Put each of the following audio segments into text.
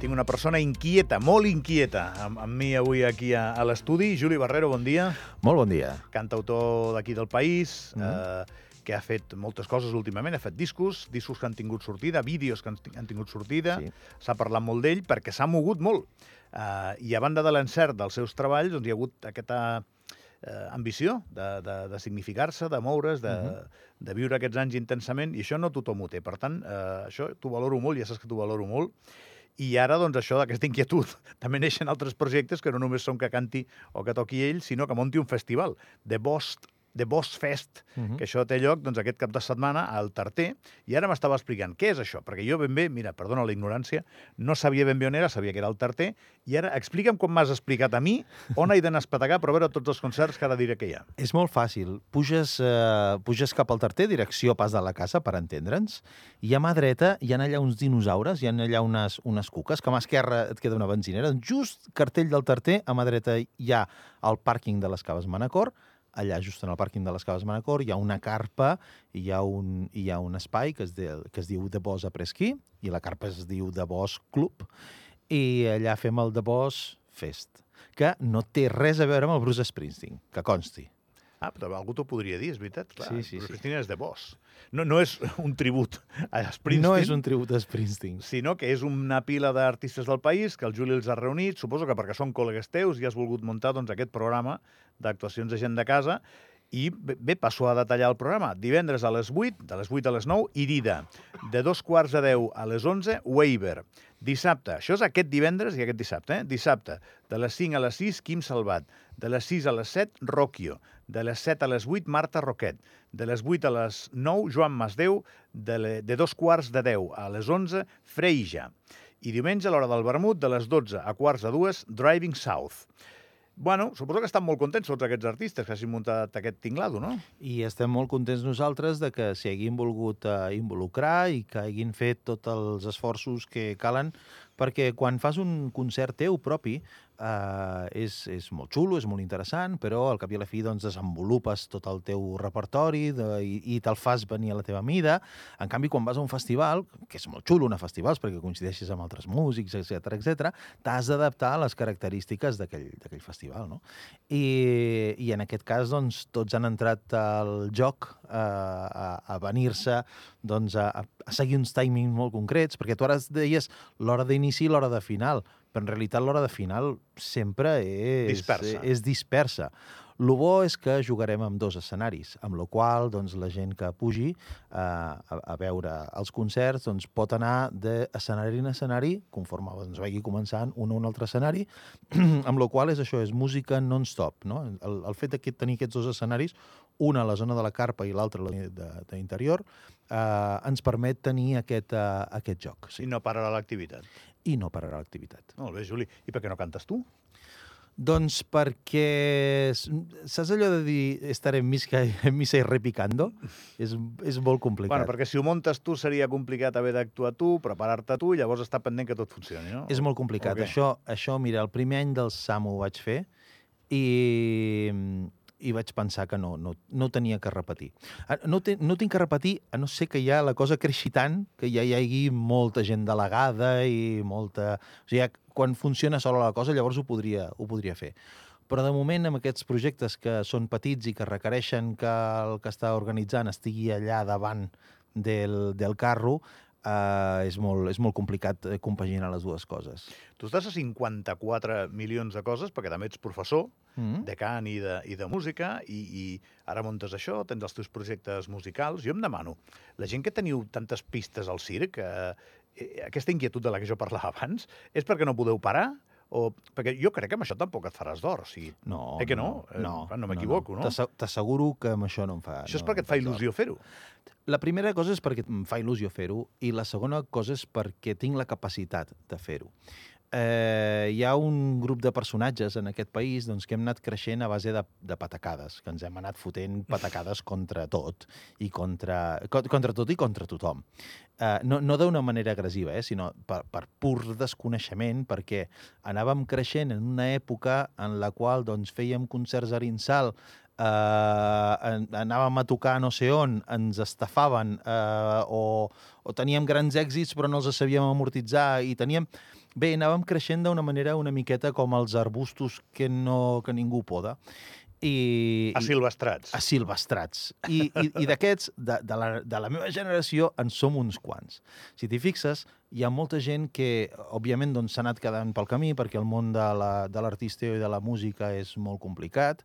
Tinc una persona inquieta, molt inquieta, amb, amb mi avui aquí a, a l'estudi. Juli Barrero, bon dia. Molt bon dia. Cantautor d'aquí del país, Mhm. eh, que ha fet moltes coses últimament. Ha fet discos, discos que han tingut sortida, vídeos que han, ti- han tingut sortida. Sí. S'ha parlat molt d'ell perquè s'ha mogut molt. Eh, I a banda de l'encert dels seus treballs, doncs hi ha hagut aquesta eh, ambició de, de, de significar-se, de moure's, de, Mhm. de viure aquests anys intensament, i això no tothom ho té. Per tant, eh, això t'ho valoro molt, ja saps que t'ho valoro molt, i ara, doncs, això d'aquesta inquietud, també neixen altres projectes que no només són que canti o que toqui ell, sinó que monti un festival, The Boss, The Boss Fest, Uh -huh. que això té lloc doncs, aquest cap de setmana al Tarter, i ara m'estava explicant què és això, perquè jo ben bé, mira, perdona la ignorància, no sabia ben bé on era, sabia que era el Tarter, i ara explica'm com m'has explicat a mi on he d'anar a espetegar per veure tots els concerts que ara diré que hi ha. És molt fàcil. Puges, eh, puges cap al Tarter, direcció Pas de la Casa, per entendre'ns, i a mà dreta hi ha allà uns dinosaures, hi ha allà unes, unes cuques, que a mà esquerra et queda una benzinera. Just cartell del Tarter, a mà dreta hi ha el pàrquing de les Caves Manacor, allà just en el pàrquing de les Caves Manacor hi ha una carpa, hi ha un, hi ha un espai que es, de, que es diu De Bos a Presquí, i la carpa es diu De Bos Club, i allà fem el De Bos Fest, que no té res a veure amb el Bruce Springsteen, que consti. Ah, però algú t'ho podria dir, és veritat. Clar, Sí, sí, Bruce sí. És The Boss. No, no és un tribut a Springsteen, No és un tribut a Springsteen. sinó que és una pila d'artistes del país que el Juli els ha reunit, suposo que perquè són col·legues teus i has volgut muntar doncs, aquest programa d'actuacions de gent de casa, i bé, passo a detallar el programa. Divendres a les 8, de les 8 a les 9, Irida. De dos quarts de 10 a les 11, Waiver. Dissabte, això és aquest divendres i aquest dissabte, eh? Dissabte, de les 5 a les 6, Quim Salvat. De les 6 a les 7, Rocchio. De les 7 a les 8, Marta Roquet. De les 8 a les 9, Joan Masdeu. De, le, de dos quarts de 10 a les 11, Freija. I diumenge, a l'hora del vermut, de les 12 a quarts de 2, Driving South. Bueno, suposo que estan molt contents tots aquests artistes que hagin muntat aquest tinglado, no? I estem molt contents nosaltres de que s'hi hagin volgut eh, involucrar i que hagin fet tots els esforços que calen perquè quan fas un concert teu propi eh, és, és molt xulo, és molt interessant, però al cap i a la fi doncs, desenvolupes tot el teu repertori de, i, i te'l fas venir a la teva mida. En canvi, quan vas a un festival, que és molt xulo anar a festivals perquè coincideixes amb altres músics, etc etc, t'has d'adaptar a les característiques d'aquell festival. No? I, I en aquest cas, doncs, tots han entrat al joc eh, a, a venir-se doncs, a, a seguir uns timings molt concrets, perquè tu ara deies l'hora d'inici i l'hora de final, però en realitat l'hora de final sempre és Dispersa. És dispersa. El bo és que jugarem amb dos escenaris, amb la qual doncs, la gent que pugi eh, a, a veure els concerts doncs, pot anar d'escenari en escenari, conforme doncs, vagi començant un o un altre escenari, amb la qual és això, és música non-stop. No? El, el fet de tenir aquests dos escenaris, una a la zona de la carpa i l'altra a d'interior, eh, ens permet tenir aquest, eh, aquest joc. Sí. no pararà l'activitat. I no pararà l'activitat. Molt bé, Juli. I per què no cantes tu? Doncs perquè, saps allò de dir estaré en missa, en missa i repicando? És, és molt complicat. Bueno, perquè si ho montes tu seria complicat haver d'actuar tu, preparar-te tu i llavors estar pendent que tot funcioni, no? És molt complicat. Ok. Això, això, mira, el primer any del SAM ho vaig fer i, i vaig pensar que no, no, no tenia que repetir. Ah, No, te, no tinc que repetir, a no ser que ja la cosa creixi tant que ja hi hagi molta gent delegada i molta... O sigui, quan funciona sola la cosa, llavors ho podria, ho podria fer. Però de moment, amb aquests projectes que són petits i que requereixen que el que està organitzant estigui allà davant del, del carro, eh, és, molt, és molt complicat eh, compaginar les dues coses. Tu estàs a 54 milions de coses, perquè també ets professor Mm? de cant i de, i de música, i, i ara muntes això, tens els teus projectes musicals. Jo em demano, la gent que teniu tantes pistes al circ, eh, eh, aquesta inquietud de la que jo parlava abans, és perquè no podeu parar? O, perquè jo crec que amb això tampoc et faràs d'or. O sigui, No, Eh que no? Eh, No, no m'equivoco, no? T'asse- T'asseguro que amb això no em fa... això és no perquè et fa il·lusió fer-ho. La primera cosa és perquè em fa il·lusió fer-ho i la segona cosa és perquè tinc la capacitat de fer-ho. Eh, hi ha un grup de personatges en aquest país doncs, que hem anat creixent a base de, de patacades, que ens hem anat fotent patacades contra tot, i contra, co- contra tot i contra tothom. Eh, no no d'una manera agressiva, eh, sinó per, per pur desconeixement, perquè anàvem creixent en una època en la qual doncs, fèiem concerts a Rinsal eh, an- anàvem a tocar no sé on, ens estafaven eh, o, o teníem grans èxits però no els sabíem amortitzar i teníem... Bé, anàvem creixent d'una manera una miqueta com els arbustos que, no, que ningú poda. I, A silvestrats. a silvestrats. I, i, i d'aquests, de, de, la, de la meva generació, en som uns quants. Si t'hi fixes, hi ha molta gent que, òbviament, doncs, s'ha anat quedant pel camí perquè el món de la- de l'artista i de la música és molt complicat,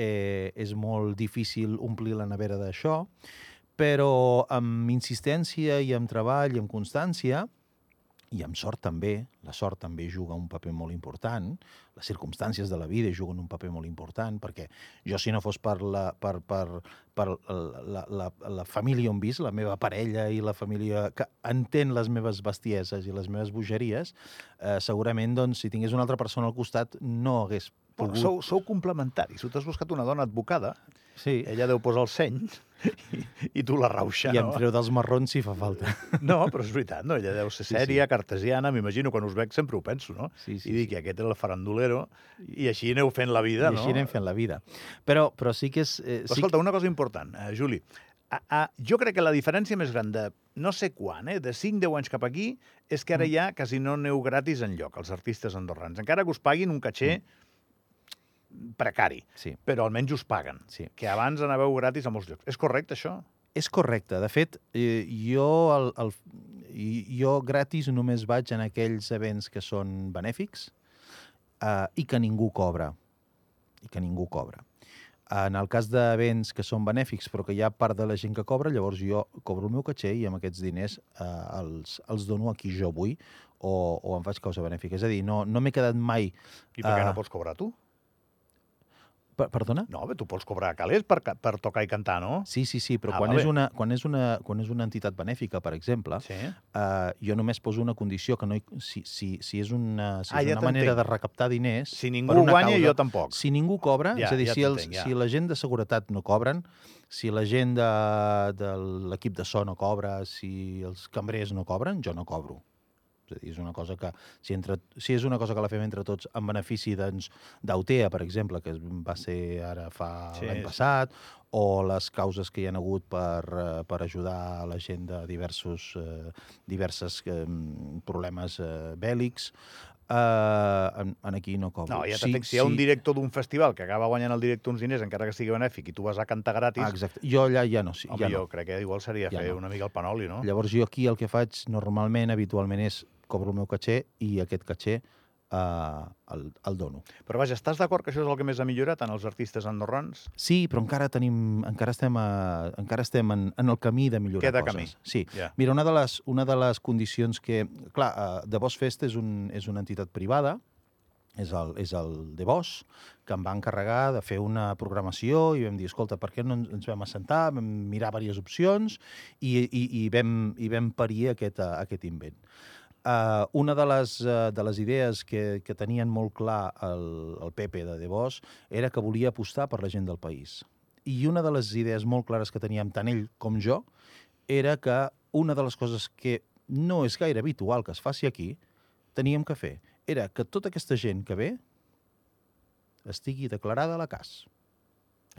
eh, és molt difícil omplir la nevera d'això, però amb insistència i amb treball i amb constància, i amb sort també, la sort també juga un paper molt important, les circumstàncies de la vida juguen un paper molt important, perquè jo si no fos per la, per, per, per la, la, la família on visc, la meva parella i la família que entén les meves bestieses i les meves bogeries, eh, segurament, doncs, si tingués una altra persona al costat, no hagués pogut... sou, sou complementaris. Tu t'has buscat una dona advocada, Sí, ella deu posar el seny i, i tu la rauxa, i em no? treu dels marrons si fa falta. No, però és veritat, no? Ella deu ser Sí, sèria, cartesiana, m'imagino, quan us veig sempre ho penso, no? Sí, sí, I dic, sí. i aquest és el farandulero, i així aneu fent la vida, I no? així anem fent la vida. Però, però sí que és... Eh, Però sí, escolta, una cosa important, eh, Juli. A, a, jo crec que la diferència més gran de no sé quan, eh, de 5-10 anys cap aquí, és que ara Mm. ja quasi no aneu gratis en lloc, els artistes andorrans. Encara que us paguin un caché precari, sí, però almenys us paguen. sí. Que abans anàveu gratis a molts llocs. És correcte, això? És correcte. De fet, eh, jo, el, el, jo gratis només vaig en aquells events que són benèfics eh, i que ningú cobra. I que ningú cobra. En el cas d'events que són benèfics però que hi ha part de la gent que cobra, llavors jo cobro el meu caché i amb aquests diners eh, els, els dono a qui jo vull o, o em faig causa benèfica. És a dir, no, no m'he quedat mai... I per què Ah. no pots cobrar tu? Per, perdona? No, bé, tu pots cobrar calés per, per tocar i cantar, no? Sí, sí, sí, però Ah, quan, és una, quan, és una, quan és una entitat benèfica, per exemple, Sí. uh, jo només poso una condició, que no hi, si, si, si és una, si Ah, és ja una manera de recaptar diners... Si ningú una guanya, causa- jo tampoc. Si ningú cobra, Ja, és a dir, ja si, els, ja. si la gent de seguretat no cobren, si la gent de, de l'equip de so no cobra, si els cambrers no cobren, jo no cobro. És una cosa que, si, entre, si és una cosa que la fem entre tots en benefici doncs, d'Autea, per exemple, que va ser ara fa Sí, l'any sí. passat, o les causes que hi ha hagut per, eh, per ajudar a la gent de diversos, eh, diverses eh, problemes eh, bèl·lics, eh, en, en aquí no cobro. No, ja t'entenc. Si hi ha un director d'un festival que acaba guanyant el director uns diners, encara que sigui benèfic, i tu vas a cantar gratis, Ah, exacte. Jo allà ja no, sí, home, ja jo no. crec que igual seria Ja fer no. una mica el panoli, no? Llavors jo aquí el que faig normalment, habitualment, és cobro el meu caché i aquest caché eh, el, el dono. Però vaja, estàs d'acord que això és el que més ha millorat en els artistes andorrans? Sí, però encara tenim, encara estem, a, encara estem en, en el camí de millorar Queda coses. camí. Sí. Ja. Mira, una de les, una de les condicions que... Clar, uh, The Boss Fest és, un, és una entitat privada, és el, és el The Boss, que em va encarregar de fer una programació i vam dir, escolta, per què no ens- vam assentar, vam mirar diverses opcions i, i, i, vam, i vam parir aquest, uh, aquest invent. Uh, una de les, uh, de les idees que, que tenien molt clar el, el Pepe de De Bosch era que volia apostar per la gent del país. I una de les idees molt clares que teníem tant ell com jo era que una de les coses que no és gaire habitual que es faci aquí, teníem que fer, era que tota aquesta gent que ve estigui declarada a la CAS.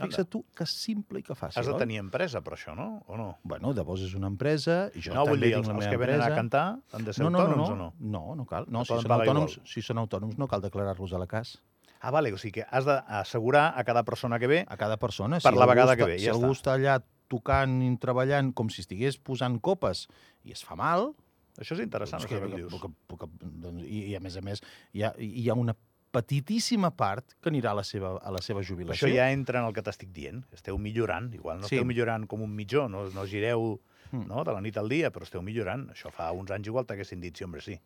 Fixa't tu que simple i que fàcil, Has de tenir empresa per això, no? O no? Bueno, de Bosch és una empresa, i jo no, també dir, tinc els, la els meva que venen empresa. a cantar han de ser no, no, autònoms no, o no? no, no, no cal. No, No si són, autònoms, igual. si són autònoms no cal declarar-los a la CAS. Ah, vale, o sigui que has d'assegurar a cada persona que ve A cada persona. Per la algú vegada que ve, Si ja algú està. allà tocant i treballant com si estigués posant copes i es fa mal, Això és interessant, doncs que, que, dius. que, que, doncs, i, i a més a més hi ha, hi ha una petitíssima part que anirà a la seva, a la seva jubilació. Això ja entra en el que t'estic dient. Esteu millorant. Igual no Sí. esteu millorant com un mitjó, no, no gireu Mm. no, de la nit al dia, però esteu millorant. Això fa uns anys igual t'haguessin dit, sí, hombre, sí.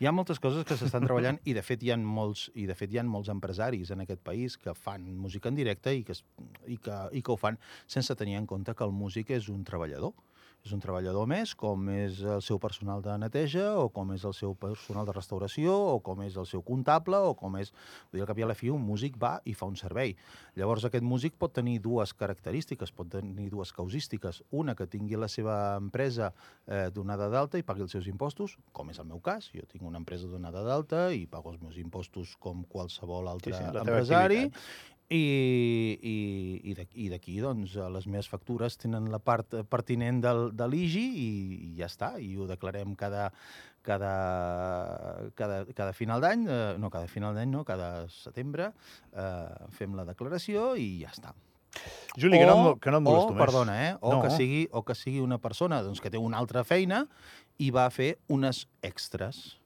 Hi ha moltes coses que s'estan treballant i de fet hi ha molts i de fet hi ha molts empresaris en aquest país que fan música en directe i que, i que, i que ho fan sense tenir en compte que el músic és un treballador. És un treballador més, com és el seu personal de neteja, o com és el seu personal de restauració, o com és el seu comptable, o com és... Vull dir, al cap i a la fi, un músic va i fa un servei. Llavors, aquest músic pot tenir dues característiques, pot tenir dues causístiques. Una, que tingui la seva empresa eh, donada d'alta i pagui els seus impostos, com és el meu cas. Jo tinc una empresa donada d'alta i pago els meus impostos com qualsevol altre sí, teva empresari. activitat. I, i, i d'aquí- doncs, eh, les meves factures tenen la part eh, pertinent del, de l'IGI i, i ja està, i ho declarem cada, cada, cada, cada final d'any, eh, no, cada final d'any no, cada setembre, eh, fem la declaració i ja està. Juli, que no, em- que no o, molesto més. perdona, eh? O, No. que sigui, o que sigui una persona doncs, que té una altra feina i va a fer unes extras,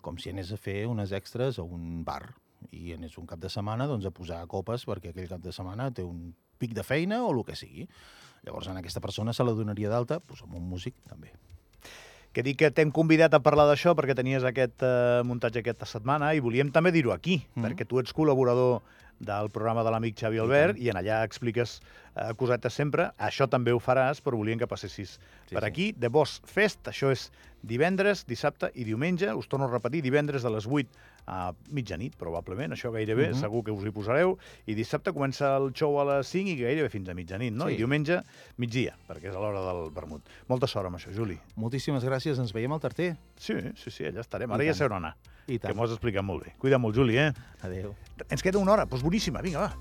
com si anés a fer unes extras a un bar i anés un cap de setmana doncs, a posar copes perquè aquell cap de setmana té un pic de feina o el que sigui. Llavors, a aquesta persona se la donaria d'alta doncs, amb un músic també. Que dic que t'hem convidat a parlar d'això perquè tenies aquest eh, muntatge aquesta setmana i volíem també dir-ho aquí, Mhm. perquè tu ets col·laborador del programa de l'amic Xavi Albert i, en allà expliques eh, cosetes sempre. Això també ho faràs, però volíem que passessis Sí, per sí. aquí. The Boss Fest, això és divendres, dissabte i diumenge. Us torno a repetir, divendres de les 8 a mitjanit, probablement, això gairebé, Mhm. segur que us hi posareu. I dissabte comença el show a les 5 i gairebé fins a mitjanit, no? Sí. I diumenge, migdia, perquè és a l'hora del vermut. Molta sort amb això, Juli. Moltíssimes gràcies, ens veiem al Tarter. Sí, sí, sí, allà estarem. I Ara ja tant. sé on anar, I que tant. m'ho has explicat molt bé. Cuida molt, Juli, eh? Adéu. Ens queda una hora, doncs boníssima, vinga, va.